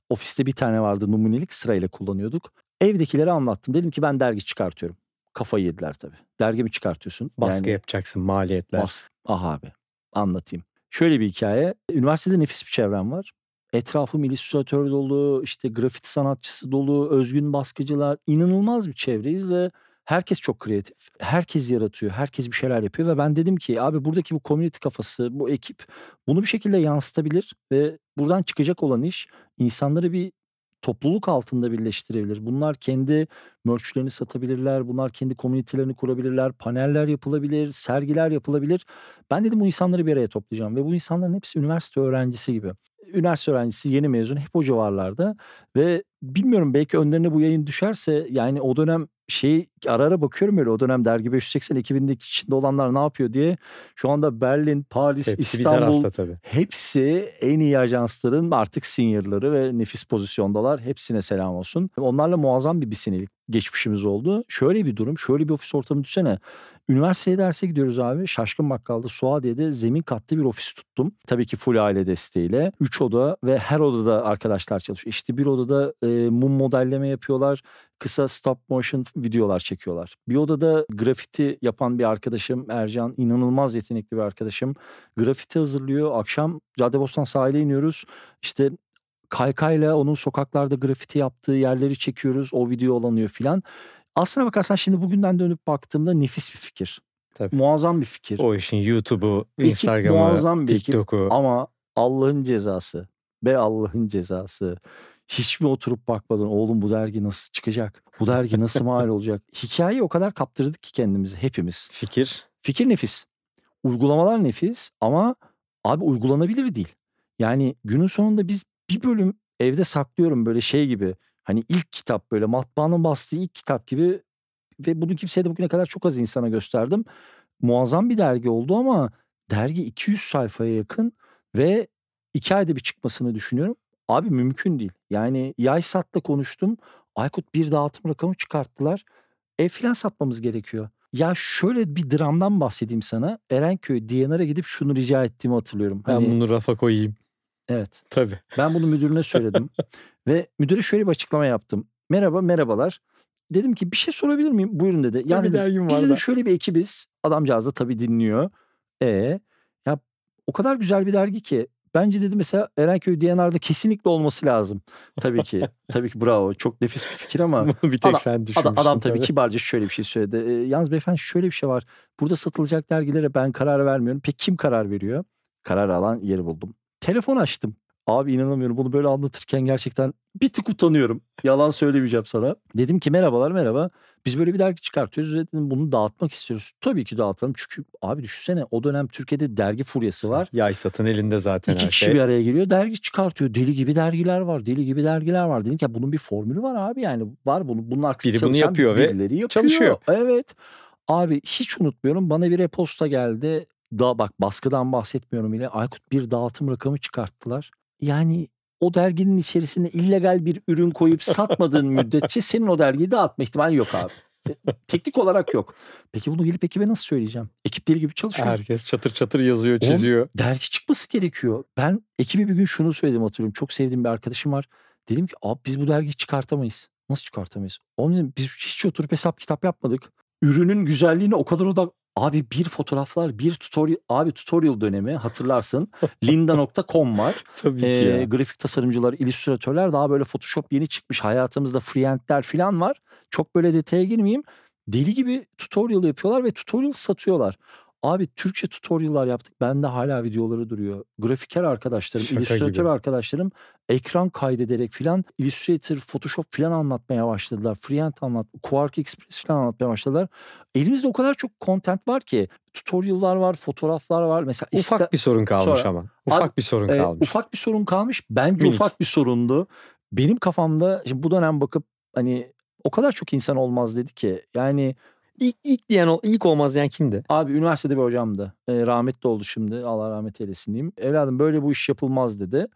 Ofiste bir tane vardı numunelik sırayla kullanıyorduk. Evdekilere anlattım. Dedim ki ben dergi çıkartıyorum. Kafayı yediler tabii. Dergi mi çıkartıyorsun? Baskı yapacaksın maliyetler. Bas. Ah abi anlatayım. Şöyle bir hikaye. Üniversitede nefis bir çevrem var. Etrafım illüstratör dolu, işte grafiti sanatçısı dolu, özgün baskıcılar. inanılmaz bir çevreyiz ve herkes çok kreatif. Herkes yaratıyor, herkes bir şeyler yapıyor ve ben dedim ki abi buradaki bu community kafası, bu ekip bunu bir şekilde yansıtabilir ve buradan çıkacak olan iş insanları bir topluluk altında birleştirebilir. Bunlar kendi merchlerini satabilirler, bunlar kendi komünitelerini kurabilirler, paneller yapılabilir, sergiler yapılabilir. Ben dedim bu insanları bir araya toplayacağım ve bu insanların hepsi üniversite öğrencisi gibi. Üniversite öğrencisi yeni mezun hep o civarlarda ve bilmiyorum belki önlerine bu yayın düşerse yani o dönem şey ara ara bakıyorum öyle o dönem dergi 580 ekibindeki içinde olanlar ne yapıyor diye. Şu anda Berlin, Paris, Hepsi İstanbul. Hepsi en iyi ajansların artık seniorları ve nefis pozisyondalar. Hepsine selam olsun. Onlarla muazzam bir bir senelik geçmişimiz oldu. Şöyle bir durum, şöyle bir ofis ortamı düşsene. Üniversiteye derse gidiyoruz abi. Şaşkın Bakkal'da Suadiye'de zemin katlı bir ofis tuttum. Tabii ki full aile desteğiyle. Üç oda ve her odada arkadaşlar çalışıyor. İşte bir odada e, mum modelleme yapıyorlar. Kısa stop motion videolar çekiyorlar. Bir odada grafiti yapan bir arkadaşım Ercan. inanılmaz yetenekli bir arkadaşım. Grafiti hazırlıyor. Akşam Caddebostan sahile iniyoruz. İşte kaykayla onun sokaklarda grafiti yaptığı yerleri çekiyoruz. O video olanıyor filan. Aslına bakarsan şimdi bugünden dönüp baktığımda nefis bir fikir. Tabii. Muazzam bir fikir. O işin YouTube'u, Instagram'ı, TikTok'u. Ama Allah'ın cezası. Be Allah'ın cezası. Hiç mi oturup bakmadın oğlum bu dergi nasıl çıkacak? Bu dergi nasıl mal olacak? Hikayeyi o kadar kaptırdık ki kendimizi hepimiz. Fikir. Fikir nefis. Uygulamalar nefis ama abi uygulanabilir değil. Yani günün sonunda biz bir bölüm evde saklıyorum böyle şey gibi. Hani ilk kitap böyle matbaanın bastığı ilk kitap gibi ve bunu kimseye de bugüne kadar çok az insana gösterdim. Muazzam bir dergi oldu ama dergi 200 sayfaya yakın ve iki ayda bir çıkmasını düşünüyorum. Abi mümkün değil. Yani Yaysat'la konuştum. Aykut bir dağıtım rakamı çıkarttılar. Ev filan satmamız gerekiyor. Ya şöyle bir dramdan bahsedeyim sana. Erenköy DNR'a gidip şunu rica ettiğimi hatırlıyorum. Ben Hani, bunu rafa koyayım. Evet. Tabii. Ben bunu müdürüne söyledim. Ve müdüre şöyle bir açıklama yaptım. Merhaba merhabalar. Dedim ki bir şey sorabilir miyim? Buyurun dedi. Ya bir dedim, biz dedim şöyle bir ekibiz. Adamcağız da tabii dinliyor. E ya o kadar güzel bir dergi ki bence dedi mesela Erenköy DNR'da kesinlikle olması lazım. Tabii ki. tabii ki bravo. Çok nefis bir fikir ama bir tek Adam- sen Adam, düşünmüşsün. adam tabii kibarca şöyle bir şey söyledi. Ee, yalnız beyefendi şöyle bir şey var. Burada satılacak dergilere ben karar vermiyorum. Peki kim karar veriyor? Karar alan yeri buldum. Telefon açtım. Abi inanamıyorum bunu böyle anlatırken gerçekten bir tık utanıyorum. Yalan söylemeyeceğim sana. Dedim ki merhabalar merhaba. Biz böyle bir dergi çıkartıyoruz dedim bunu dağıtmak istiyoruz. Tabii ki dağıtalım çünkü abi düşünsene o dönem Türkiye'de dergi furyası var. Yay satın elinde zaten İki her kişi şey. bir araya geliyor dergi çıkartıyor. Deli gibi dergiler var. Deli gibi dergiler var. Dedim ki bunun bir formülü var abi yani var bunun. Bunun arkasında Biri bunu yapıyor ve yapıyor. çalışıyor. Evet. Abi hiç unutmuyorum bana bir e-posta geldi. Daha bak baskıdan bahsetmiyorum yine. Aykut bir dağıtım rakamı çıkarttılar. Yani o derginin içerisine illegal bir ürün koyup satmadığın müddetçe senin o dergiyi dağıtma ihtimali yok abi. E, Teknik olarak yok. Peki bunu gelip ekibe nasıl söyleyeceğim? Ekip deli gibi çalışıyor. Herkes çatır çatır yazıyor, Oğlum, çiziyor. dergi çıkması gerekiyor. Ben ekibe bir gün şunu söyledim hatırlıyorum. Çok sevdiğim bir arkadaşım var. Dedim ki abi biz bu dergiyi çıkartamayız. Nasıl çıkartamayız? Onun dedim, biz hiç oturup hesap kitap yapmadık. Ürünün güzelliğine o kadar odak... Abi bir fotoğraflar, bir tutorial, abi tutorial dönemi hatırlarsın. linda.com var. Tabii ki Ee, ya. grafik tasarımcılar, illüstratörler daha böyle Photoshop yeni çıkmış. Hayatımızda freehandler falan var. Çok böyle detaya girmeyeyim. Deli gibi tutorial yapıyorlar ve tutorial satıyorlar. Abi Türkçe tutorial'lar yaptık. Bende hala videoları duruyor. Grafiker arkadaşlarım, Şaka illüstratör gibi. arkadaşlarım ekran kaydederek filan Illustrator, Photoshop filan anlatmaya başladılar. Freehand anlat, Quark Express filan anlatmaya başladılar. Elimizde o kadar çok content var ki tutorial'lar var, fotoğraflar var. Mesela iste- Ufak bir sorun kalmış Sonra- ama. Ufak bir sorun ee, kalmış. ufak bir sorun kalmış. Bence Minik. ufak bir sorundu. Benim kafamda şimdi bu dönem bakıp hani o kadar çok insan olmaz dedi ki. Yani İlk, ilk diyen ilk olmaz diyen kimdi? abi üniversitede bir hocamdı. Ee, rahmetli oldu şimdi. Allah rahmet eylesin diyeyim. Evladım böyle bu iş yapılmaz dedi.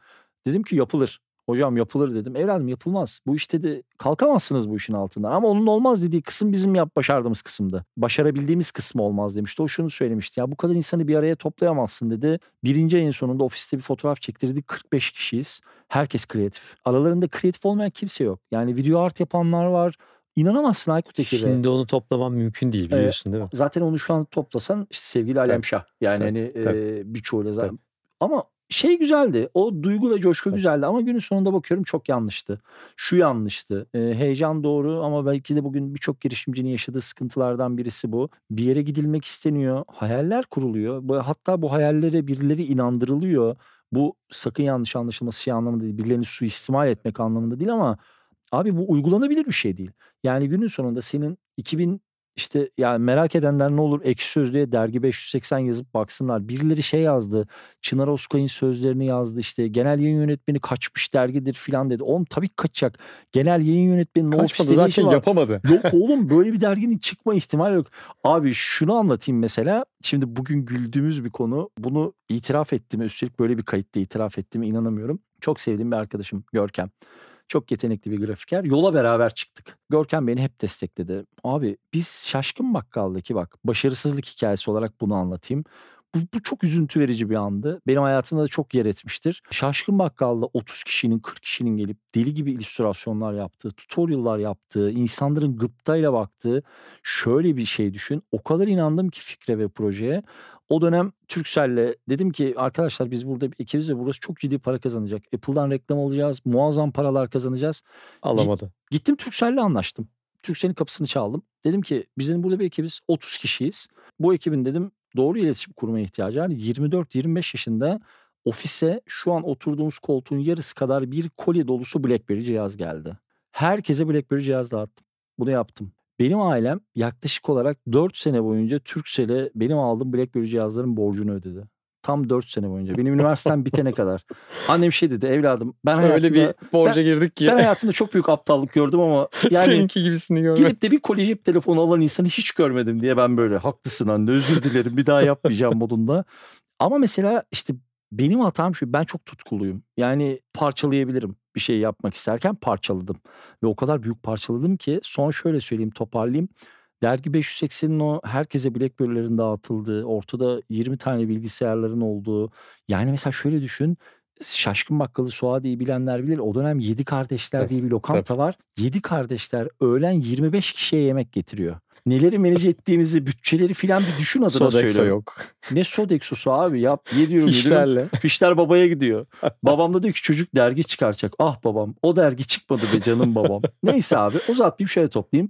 Dedim ki yapılır. Hocam yapılır dedim. Evladım yapılmaz. Bu işte de kalkamazsınız bu işin altından. Ama onun olmaz dediği kısım bizim yap başardığımız kısımdı. Başarabildiğimiz kısmı olmaz demişti. O şunu söylemişti. Ya bu kadar insanı bir araya toplayamazsın dedi. Birinci ayın sonunda ofiste bir fotoğraf çektirdik. 45 kişiyiz. Herkes kreatif. Aralarında kreatif olmayan kimse yok. Yani video art yapanlar var. İnanamazsın Aykut ekibe. Şimdi onu toplaman mümkün değil biliyorsun değil mi? Zaten onu şu an toplasan işte sevgili Alem Tabii. Şah. Yani Tabii, hani tabii. e, birçoğuyla zaten. Ama şey güzeldi. O duygu ve coşku Tabii. güzeldi ama günün sonunda bakıyorum çok yanlıştı. Şu yanlıştı. E, heyecan doğru ama belki de bugün birçok girişimcinin yaşadığı sıkıntılardan birisi bu. Bir yere gidilmek isteniyor. Hayaller kuruluyor. Hatta bu hayallere birileri inandırılıyor. Bu sakın yanlış anlaşılması şey anlamında değil. Birilerini suistimal etmek anlamında değil ama abi bu uygulanabilir bir şey değil. Yani günün sonunda senin 2000 işte yani merak edenler ne olur ekşi sözlüğe dergi 580 yazıp baksınlar. Birileri şey yazdı. Çınar Oskay'ın sözlerini yazdı işte. Genel yayın yönetmeni kaçmış dergidir filan dedi. Oğlum tabii kaçacak. Genel yayın yönetmeni ne Kaçmadı zaten yapamadı. Yok oğlum böyle bir derginin çıkma ihtimali yok. Abi şunu anlatayım mesela. Şimdi bugün güldüğümüz bir konu. Bunu itiraf ettiğime üstelik böyle bir kayıtta itiraf ettiğime inanamıyorum. Çok sevdiğim bir arkadaşım Görkem. Çok yetenekli bir grafiker. Yola beraber çıktık. Görkem beni hep destekledi. Abi biz Şaşkın Bakkal'daki bak başarısızlık hikayesi olarak bunu anlatayım. Bu, bu çok üzüntü verici bir andı. Benim hayatımda da çok yer etmiştir. Şaşkın Bakkal'da 30 kişinin 40 kişinin gelip deli gibi illüstrasyonlar yaptığı, tutorial'lar yaptığı, insanların gıptayla baktığı şöyle bir şey düşün. O kadar inandım ki fikre ve projeye. O dönem Turkcell'le dedim ki arkadaşlar biz burada bir ekibiz ve burası çok ciddi para kazanacak. Apple'dan reklam alacağız, muazzam paralar kazanacağız. Alamadı. Gittim Turkcell'le anlaştım. Turkcell'in kapısını çaldım. Dedim ki bizim burada bir ekibiz 30 kişiyiz. Bu ekibin dedim doğru iletişim kurmaya ihtiyacı var. 24-25 yaşında ofise şu an oturduğumuz koltuğun yarısı kadar bir kolye dolusu BlackBerry cihaz geldi. Herkese BlackBerry cihaz dağıttım. Bunu yaptım. Benim ailem yaklaşık olarak 4 sene boyunca Turkcell'e benim aldığım BlackBerry cihazların borcunu ödedi. Tam 4 sene boyunca. Benim üniversitem bitene kadar. Annem şey dedi evladım ben hayatımda, Öyle bir borca girdik ki. ben hayatımda çok büyük aptallık gördüm ama yani Seninki gibisini görmedim. Gidip de bir kolye cep telefonu alan insanı hiç görmedim diye ben böyle haklısın anne özür dilerim bir daha yapmayacağım modunda. Ama mesela işte benim hatam şu ben çok tutkuluyum. Yani parçalayabilirim bir şey yapmak isterken parçaladım. Ve o kadar büyük parçaladım ki son şöyle söyleyeyim toparlayayım. Dergi 580'in o herkese Blackberry'lerin dağıtıldığı, ortada 20 tane bilgisayarların olduğu. Yani mesela şöyle düşün. Şaşkın Bakkalı Suadi'yi bilenler bilir. O dönem 7 Kardeşler Tabii, diye bir lokanta tabii. var. 7 Kardeşler öğlen 25 kişiye yemek getiriyor. Neleri menaj ettiğimizi, bütçeleri filan bir düşün adına Sodexo söylüyorum. yok. Ne Sodexo'su abi yap. Yediyorum yediyorum. Fişlerle. Fişler babaya gidiyor. Babam da diyor ki çocuk dergi çıkaracak. Ah babam o dergi çıkmadı be canım babam. Neyse abi uzatmayayım şöyle toplayayım.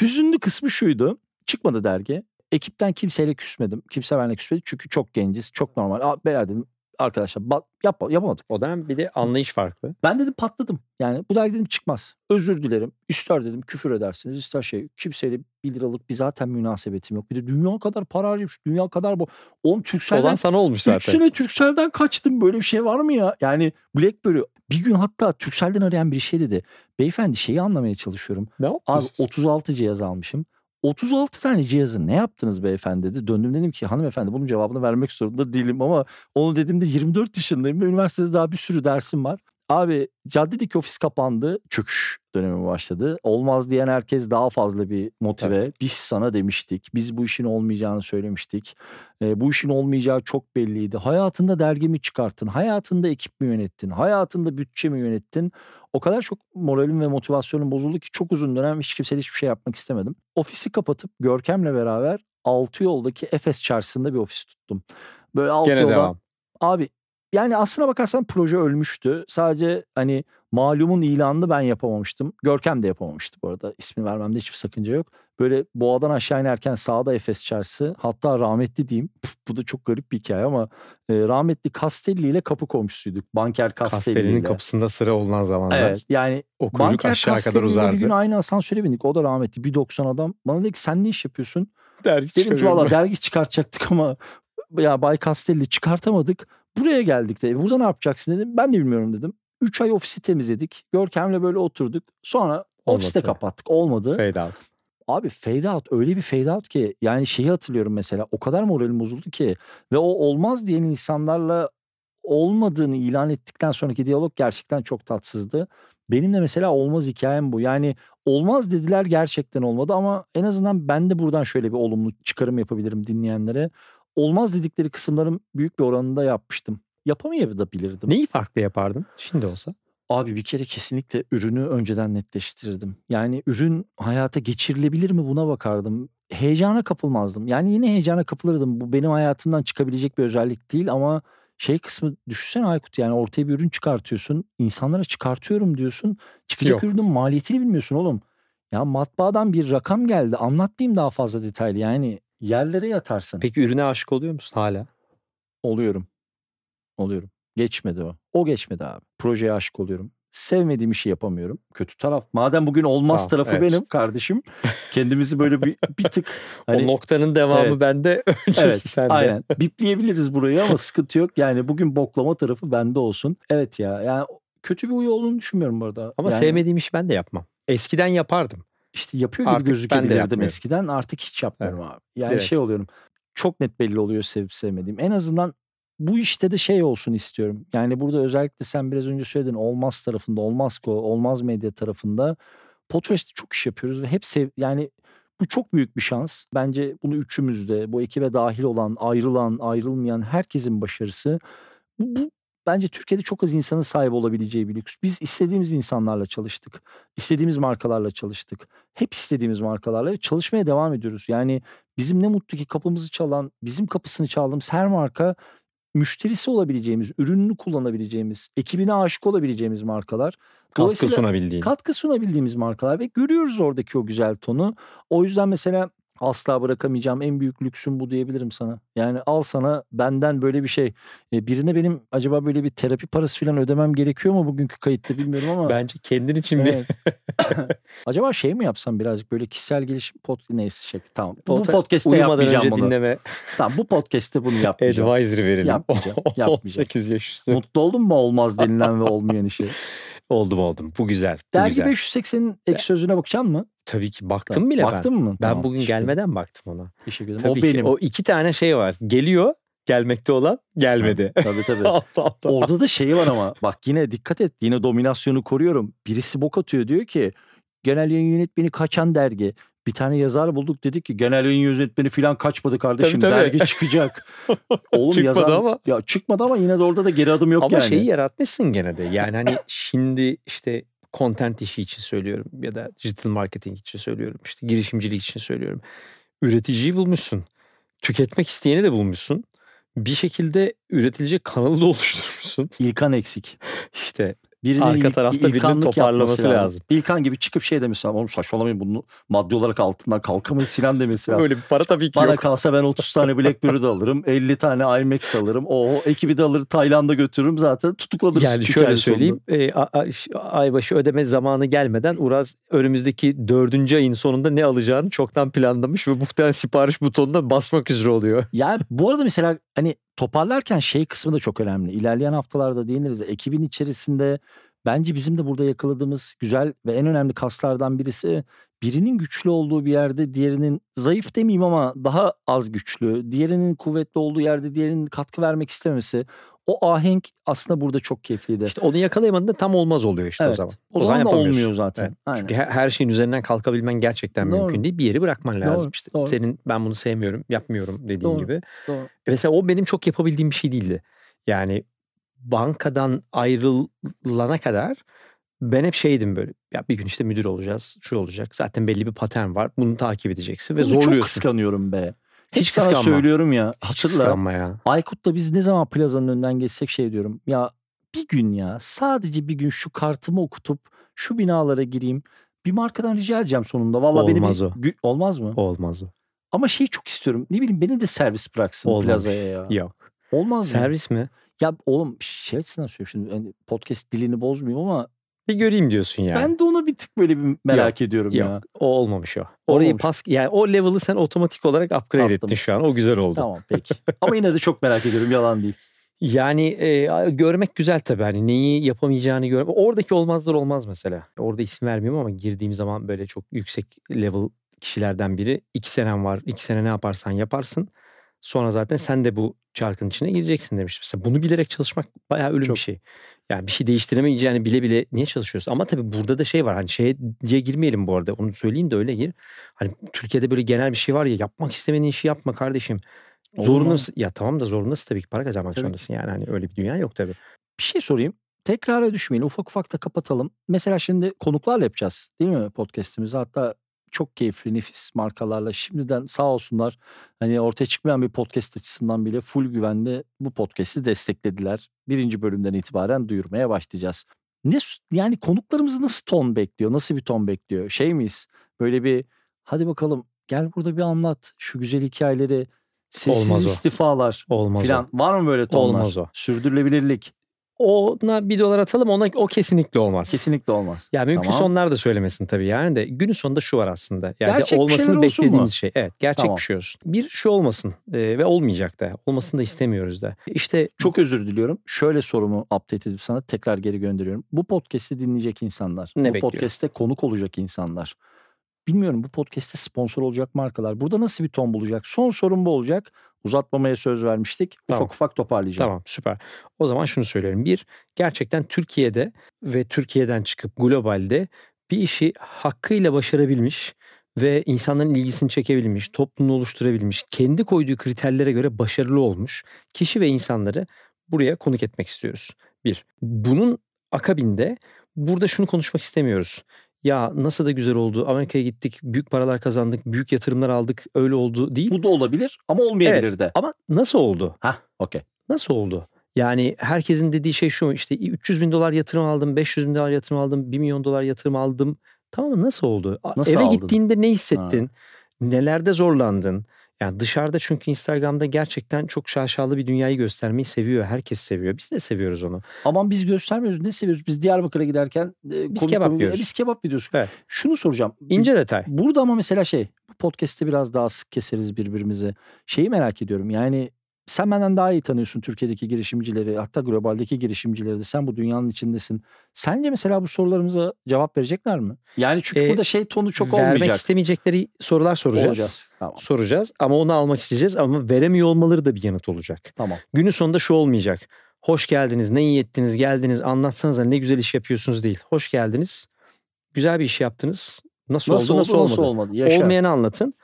Hüzünlü kısmı şuydu. Çıkmadı dergi. Ekipten kimseyle küsmedim. Kimse benimle küsmedi. Çünkü çok genciz. Çok normal. Aa, beyler dedim arkadaşlar yap, yapamadık. O dönem bir de anlayış farklı. Ben dedim patladım. Yani bu dergi dedim çıkmaz. Özür dilerim. İster dedim küfür edersiniz. ister şey. Kimseyle 1 liralık bir zaten münasebetim yok. Bir de dünya kadar para harcamış. Dünya kadar bu. Oğlum Türkcell'den Olan sana olmuş 3 zaten. sene Turkcell'den kaçtım. Böyle bir şey var mı ya? Yani Blackberry bir gün hatta Turkcell'den arayan bir şey dedi. Beyefendi şeyi anlamaya çalışıyorum. Ne Abi yapıyorsun? 36 cihaz almışım. 36 tane cihazı ne yaptınız beyefendi dedi. Döndüm dedim ki hanımefendi bunun cevabını vermek zorunda değilim ama onu dediğimde 24 yaşındayım ve üniversitede daha bir sürü dersim var. Abi caddedeki ofis kapandı. Çöküş dönemi başladı. Olmaz diyen herkes daha fazla bir motive. Biz sana demiştik. Biz bu işin olmayacağını söylemiştik. E, bu işin olmayacağı çok belliydi. Hayatında dergi mi çıkarttın? Hayatında ekip mi yönettin? Hayatında bütçe mi yönettin? O kadar çok moralim ve motivasyonum bozuldu ki çok uzun dönem hiç kimseyle hiçbir şey yapmak istemedim. Ofisi kapatıp Görkem'le beraber altı yoldaki Efes çarşısında bir ofis tuttum. Böyle altı Gene yoldan devam. Abi yani aslına bakarsan proje ölmüştü. Sadece hani malumun ilanını ben yapamamıştım. Görkem de yapamamıştı bu arada. İsmini vermemde hiçbir sakınca yok. Böyle boğadan aşağı inerken sağda Efes Çarşısı. Hatta rahmetli diyeyim. bu da çok garip bir hikaye ama e, rahmetli Castelli ile kapı komşusuyduk. Banker Castelli Castelli'nin kapısında sıra olunan zamanlar. Evet yani O Banker aşağı kadar Castelli ile uzardı. bir gün aynı asansöre bindik. O da rahmetli. Bir 90 adam. Bana dedi ki sen ne iş yapıyorsun? Dergi Dedim ki valla dergi çıkartacaktık ama ya Bay Castelli çıkartamadık. Buraya geldik de burada ne yapacaksın dedim. Ben de bilmiyorum dedim. 3 ay ofisi temizledik. Görkem'le böyle oturduk. Sonra ofiste kapattık. Olmadı. Fade out. Abi fade out öyle bir fade out ki yani şeyi hatırlıyorum mesela o kadar moralim bozuldu ki ve o olmaz diyen insanlarla olmadığını ilan ettikten sonraki diyalog gerçekten çok tatsızdı. Benim de mesela olmaz hikayem bu. Yani olmaz dediler gerçekten olmadı ama en azından ben de buradan şöyle bir olumlu çıkarım yapabilirim dinleyenlere. Olmaz dedikleri kısımların büyük bir oranında yapmıştım. Yapamayabilirdim. Neyi farklı yapardın şimdi olsa? Abi bir kere kesinlikle ürünü önceden netleştirirdim. Yani ürün hayata geçirilebilir mi buna bakardım. Heyecana kapılmazdım. Yani yine heyecana kapılırdım. Bu benim hayatımdan çıkabilecek bir özellik değil ama şey kısmı düşünsene Aykut yani ortaya bir ürün çıkartıyorsun. insanlara çıkartıyorum diyorsun. Çıkacak Yok. ürünün maliyetini bilmiyorsun oğlum. Ya matbaadan bir rakam geldi. Anlatmayayım daha fazla detaylı. Yani yerlere yatarsın. Peki ürüne aşık oluyor musun hala? Oluyorum. Oluyorum. Geçmedi o. O geçmedi abi. Projeye aşık oluyorum. Sevmediğim işi yapamıyorum. Kötü taraf. Madem bugün olmaz Tamam, tarafı evet benim kardeşim. Kendimizi böyle bir, bir tık o hani noktanın devamı Evet. bende, öncesi evet sende. aynen. Bipleyebiliriz burayı ama sıkıntı yok. Yani bugün boklama tarafı bende olsun. Evet ya. Yani kötü bir uyu olduğunu düşünmüyorum bu arada. Ama yani sevmediğim işi ben de yapmam. Eskiden yapardım. işte yapıyor gibi Artık gözükebilirdim eskiden. Artık hiç yapmıyorum abi. Yani Direkt. şey oluyorum. Çok net belli oluyor sevip sevmediğim. En azından bu işte de şey olsun istiyorum. Yani burada özellikle sen biraz önce söyledin olmaz tarafında, olmaz ko, olmaz medya tarafında Podfest'te çok iş yapıyoruz ve hep sev yani bu çok büyük bir şans. Bence bunu üçümüz de bu ekibe dahil olan, ayrılan, ayrılmayan herkesin başarısı. Bu, bu bence Türkiye'de çok az insanın sahip olabileceği bir lüks. Biz istediğimiz insanlarla çalıştık. İstediğimiz markalarla çalıştık. Hep istediğimiz markalarla çalışmaya devam ediyoruz. Yani bizim ne mutlu ki kapımızı çalan, bizim kapısını çaldığımız her marka müşterisi olabileceğimiz, ürününü kullanabileceğimiz, ekibine aşık olabileceğimiz markalar. Katkı sunabildiğin. katkı sunabildiğimiz markalar ve görüyoruz oradaki o güzel tonu. O yüzden mesela asla bırakamayacağım en büyük lüksüm bu diyebilirim sana. Yani al sana benden böyle bir şey. E, birine benim acaba böyle bir terapi parası falan ödemem gerekiyor mu bugünkü kayıtta bilmiyorum ama. Bence kendin için bir Evet. acaba şey mi yapsam birazcık böyle kişisel gelişim pod neyse şey tamam. bu Pota- podcast'te yapmayacağım önce bunu. dinleme Tamam bu podcast'te bunu yapmayacağım. advisory verelim. Yapmayacağım, yapmayacağım. 18 yaş üstü. Mutlu oldun mu olmaz denilen ve olmayan işi? Oldum oldum. Bu güzel. Bu Dergi güzel. 580'in ek sözüne bakacaksın mı? Tabii ki baktım bile Baktın ben. mı? Ben Tamam, bugün teşekkür gelmeden baktım ona. Teşekkür ederim. Tabii o ki benim. o iki tane şey var. Geliyor gelmekte olan gelmedi. Tabii tabii. Altta, altta. Orada da şey var ama bak yine dikkat et yine dominasyonu koruyorum. Birisi bok atıyor diyor ki genel yayın yönetmeni kaçan dergi. Bir tane yazar bulduk dedik ki genel yayın yönetmeni falan kaçmadı kardeşim Tabii, tabii. dergi çıkacak. Oğlum Çıkmadı yazar, ama. Ya çıkmadı ama yine de orada da geri adım yok Ama yani. şeyi yaratmışsın gene de. Yani hani şimdi işte content işi için söylüyorum ya da digital marketing için söylüyorum. işte girişimcilik için söylüyorum. Üreticiyi bulmuşsun. Tüketmek isteyeni de bulmuşsun. Bir şekilde üretilecek kanalı da oluşturmuşsun. İlkan eksik. İşte Birinin Arka ilk- tarafta birinin toparlaması yapması lazım. İlkan gibi çıkıp şey demesi lazım. Oğlum saçmalamayın bunu maddi olarak altından kalkamayız filan demesi lazım. öyle bir para tabii ki Bana yok. kalsa ben 30 tane BlackBerry de alırım. 50 tane iMac de alırım. O ekibi de alır Tayland'a götürürüm zaten tutuklanırız. Yani şöyle söyleyeyim. E, a- ödeme zamanı gelmeden Uraz önümüzdeki dördüncü ayın sonunda ne alacağını çoktan planlamış ve muhtemelen sipariş butonuna basmak üzere oluyor. Ya bu arada mesela hani toparlarken şey kısmı da çok önemli. İlerleyen haftalarda değiniriz. Ekibin içerisinde bence bizim de burada yakaladığımız güzel ve en önemli kaslardan birisi birinin güçlü olduğu bir yerde diğerinin zayıf demeyeyim ama daha az güçlü, diğerinin kuvvetli olduğu yerde diğerinin katkı vermek istemesi. O ahenk aslında burada çok keyifliydi. İşte onu yakalayamadığında tam olmaz oluyor işte o Evet. zaman. o, zaman, da yapamıyorsun. olmuyor zaten. Evet. Aynen. Çünkü her, her şeyin üzerinden kalkabilmen gerçekten Doğru. mümkün değil. Bir yeri bırakman lazım Doğru, işte. doğru. Senin ben bunu sevmiyorum, yapmıyorum dediğin Doğru. gibi. Doğru. E Mesela o benim çok yapabildiğim bir şey değildi. Yani bankadan ayrılana kadar ben hep şeydim böyle. Ya bir gün işte müdür olacağız, şu olacak. Zaten belli bir patern var. Bunu takip edeceksin ve Bunu çok zorluyorsun. kıskanıyorum be. Hiç, sana kıskanma. söylüyorum ya. Hatırla. ya. Aykut'la biz ne zaman plazanın önünden geçsek şey diyorum. Ya bir gün ya sadece bir gün şu kartımı okutup şu binalara gireyim. Bir markadan rica edeceğim sonunda. Valla beni Olmaz bir, o. Gü- olmaz mı? Olmaz o. Ama şeyi çok istiyorum. Ne bileyim beni de servis bıraksın Olmamış. plazaya ya. Yok. Olmaz mı? Servis mi? Ya oğlum şey açısından söylüyorum şimdi hani podcast dilini bozmayayım ama Bir göreyim diyorsun yani. ben de onu bir tık böyle bir merak ediyorum ya. Yok. O olmamış o. Orayı Olmamış. pas yani o level'ı sen otomatik olarak upgrade ettin Atlamışsın. şu an. O güzel oldu. Tamam peki. ama yine de çok merak ediyorum yalan değil. Yani e, görmek güzel tabii. Hani neyi yapamayacağını gör. Oradaki olmazlar olmaz mesela. Orada isim vermiyorum ama girdiğim zaman böyle çok yüksek level kişilerden biri. iki senen var. iki sene ne yaparsan yaparsın. Sonra zaten sen de bu çarkın içine gireceksin demiş. Mesela bunu bilerek çalışmak bayağı ölüm Çok. bir şey. Yani bir şey değiştiremeyeceğini bile bile niye çalışıyorsun? Ama tabii burada da şey var. Hani şeye diye girmeyelim bu arada. Onu söyleyeyim de öyle gir. Hani Türkiye'de böyle genel bir şey var ya yapmak istemediğin işi yapma kardeşim. Olur Zorunda mu? mısın? Ya tamam da zorundasın tabii ki para kazanmak Tabii zorundasın yani. Hani öyle bir dünya yok tabii. Bir şey sorayım. Tekrara düşmeyelim. Ufak ufak da kapatalım. Mesela şimdi konuklarla yapacağız. Değil mi podcast'imizi? Hatta çok keyifli, nefis markalarla şimdiden sağ olsunlar. Hani ortaya çıkmayan bir podcast açısından bile full güvende bu podcast'i desteklediler. Birinci bölümden itibaren duyurmaya başlayacağız. Ne yani konuklarımız nasıl ton bekliyor? Nasıl bir ton bekliyor? Şey miyiz? Böyle bir hadi bakalım gel burada bir anlat şu güzel hikayeleri. Sessiz Olmaz o. istifalar Olmaz filan. Var mı böyle tonlar? Olmaz o. Sürdürülebilirlik. Ona bir dolar atalım ona o kesinlikle olmaz. Kesinlikle olmaz. Ya mümkünse Tamam. onlar da söylemesin tabii yani de günün sonunda şu var aslında. Yani Gerçek olmasını beklediğimiz mu? şey. Evet gerçek Tamam. bir şey olsun. Bir şu olmasın e, ve olmayacak da. Olmasını da istemiyoruz da. İşte Çok özür diliyorum. Şöyle sorumu update edip sana tekrar geri gönderiyorum. Bu podcast'i dinleyecek insanlar. Ne bu bekliyor? podcast'te konuk olacak insanlar. Bilmiyorum bu podcast'te sponsor olacak markalar. Burada nasıl bir ton bulacak? Son sorum bu olacak. Uzatmamaya söz vermiştik. Tamam. Ufak ufak toparlayacağım. Tamam süper. O zaman şunu söylüyorum. Bir, gerçekten Türkiye'de ve Türkiye'den çıkıp globalde bir işi hakkıyla başarabilmiş ve insanların ilgisini çekebilmiş, toplumunu oluşturabilmiş, kendi koyduğu kriterlere göre başarılı olmuş kişi ve insanları buraya konuk etmek istiyoruz. Bir. Bunun akabinde burada şunu konuşmak istemiyoruz. Ya nasıl da güzel oldu. Amerika'ya gittik, büyük paralar kazandık, büyük yatırımlar aldık. Öyle oldu değil. Bu da olabilir ama olmayabilir de. Ama nasıl oldu? Hah okey. Nasıl oldu? Yani herkesin dediği şey şu işte 300 bin dolar yatırım aldım, 500 bin dolar yatırım aldım, 1 milyon dolar yatırım aldım. Tamam mı? Nasıl oldu? Nasıl Eve aldın? gittiğinde ne hissettin? Nelerde zorlandın? Yani dışarıda çünkü Instagram'da gerçekten çok şaşalı bir dünyayı göstermeyi seviyor. Herkes seviyor. Biz de seviyoruz onu. Aman biz göstermiyoruz. Ne seviyoruz? Biz Diyarbakır'a giderken e, Biz konuk kebap konuk- yiyoruz. E, Biz kebap videosu. Evet. Şunu soracağım. İnce detay. Burada ama mesela şey bu podcast'te biraz daha sık keseriz birbirimizi. Şeyi merak ediyorum yani sen benden daha iyi tanıyorsun Türkiye'deki girişimcileri hatta globaldeki girişimcileri de sen bu dünyanın içindesin. Sence mesela bu sorularımıza cevap verecekler mi? Yani çünkü Ee, burada şey tonu çok Vermek olmayacak. istemeyecekleri sorular soracağız. Olacağız. Tamam. Soracağız ama onu almak isteyeceğiz ama veremiyor olmaları da bir yanıt olacak. Tamam. Günün sonunda şu olmayacak. Hoş geldiniz, ne iyi ettiniz, geldiniz, anlatsanıza ne güzel iş yapıyorsunuz değil. Hoş geldiniz, güzel bir iş yaptınız. Nasıl, Nasıl oldu, oldu, nasıl olmadı? nasıl olmadı? Yaşa. Olmayanı anlatın.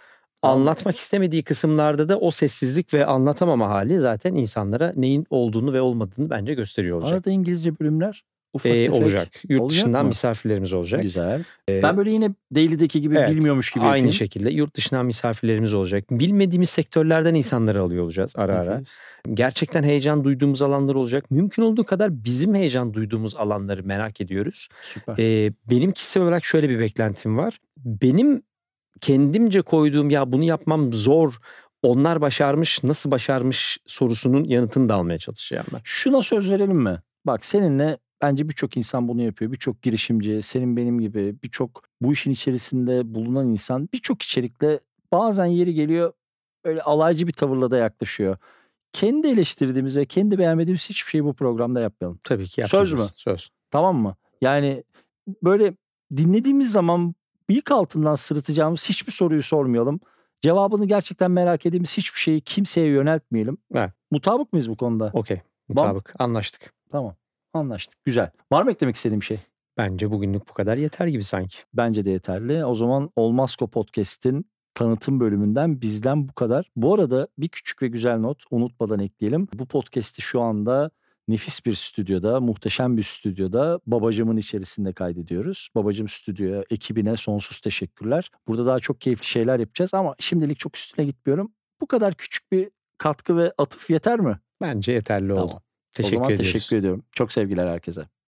Anlatmak istemediği kısımlarda da o sessizlik ve anlatamama hali zaten insanlara neyin olduğunu ve olmadığını bence gösteriyor olacak. Arada İngilizce bölümler ufak Ee, olacak. Yurt Olacak dışından mı? misafirlerimiz olacak. Güzel. Ee, Ben böyle yine Daily'deki gibi evet, bilmiyormuş gibi Aynı yapayım. şekilde yurt dışından misafirlerimiz olacak. Bilmediğimiz sektörlerden insanları alıyor olacağız ara ara. Gerçekten heyecan duyduğumuz alanlar olacak. Mümkün olduğu kadar bizim heyecan duyduğumuz alanları merak ediyoruz. Süper. Ee, benim kişisel olarak şöyle bir beklentim var. Benim kendimce koyduğum ya bunu yapmam zor. Onlar başarmış, nasıl başarmış sorusunun yanıtını da almaya çalışacağım ben. Şuna söz verelim mi? Bak seninle bence birçok insan bunu yapıyor. Birçok girişimci, senin benim gibi birçok bu işin içerisinde bulunan insan birçok içerikle bazen yeri geliyor öyle alaycı bir tavırla da yaklaşıyor. Kendi eleştirdiğimiz ve kendi beğenmediğimiz hiçbir şeyi bu programda yapmayalım. Tabii ki Söz yapacağız. mü? Söz. Tamam mı? Yani böyle dinlediğimiz zaman bıyık altından sırıtacağımız hiçbir soruyu sormayalım. Cevabını gerçekten merak ettiğimiz hiçbir şeyi kimseye yöneltmeyelim. Evet. Mutabık mıyız bu konuda? Okey. Mutabık. Anlaştık. Tamam. Anlaştık. Güzel. Var mı eklemek istediğim bir şey? Bence bugünlük bu kadar yeter gibi sanki. Bence de yeterli. O zaman Olmasko Podcast'in tanıtım bölümünden bizden bu kadar. Bu arada bir küçük ve güzel not unutmadan ekleyelim. Bu podcast'i şu anda nefis bir stüdyoda, muhteşem bir stüdyoda babacımın içerisinde kaydediyoruz. Babacım stüdyo ekibine sonsuz teşekkürler. Burada daha çok keyifli şeyler yapacağız ama şimdilik çok üstüne gitmiyorum. Bu kadar küçük bir katkı ve atıf yeter mi? Bence yeterli oldu. Tamam. Teşekkür o zaman ediyoruz. teşekkür ediyorum. Çok sevgiler herkese.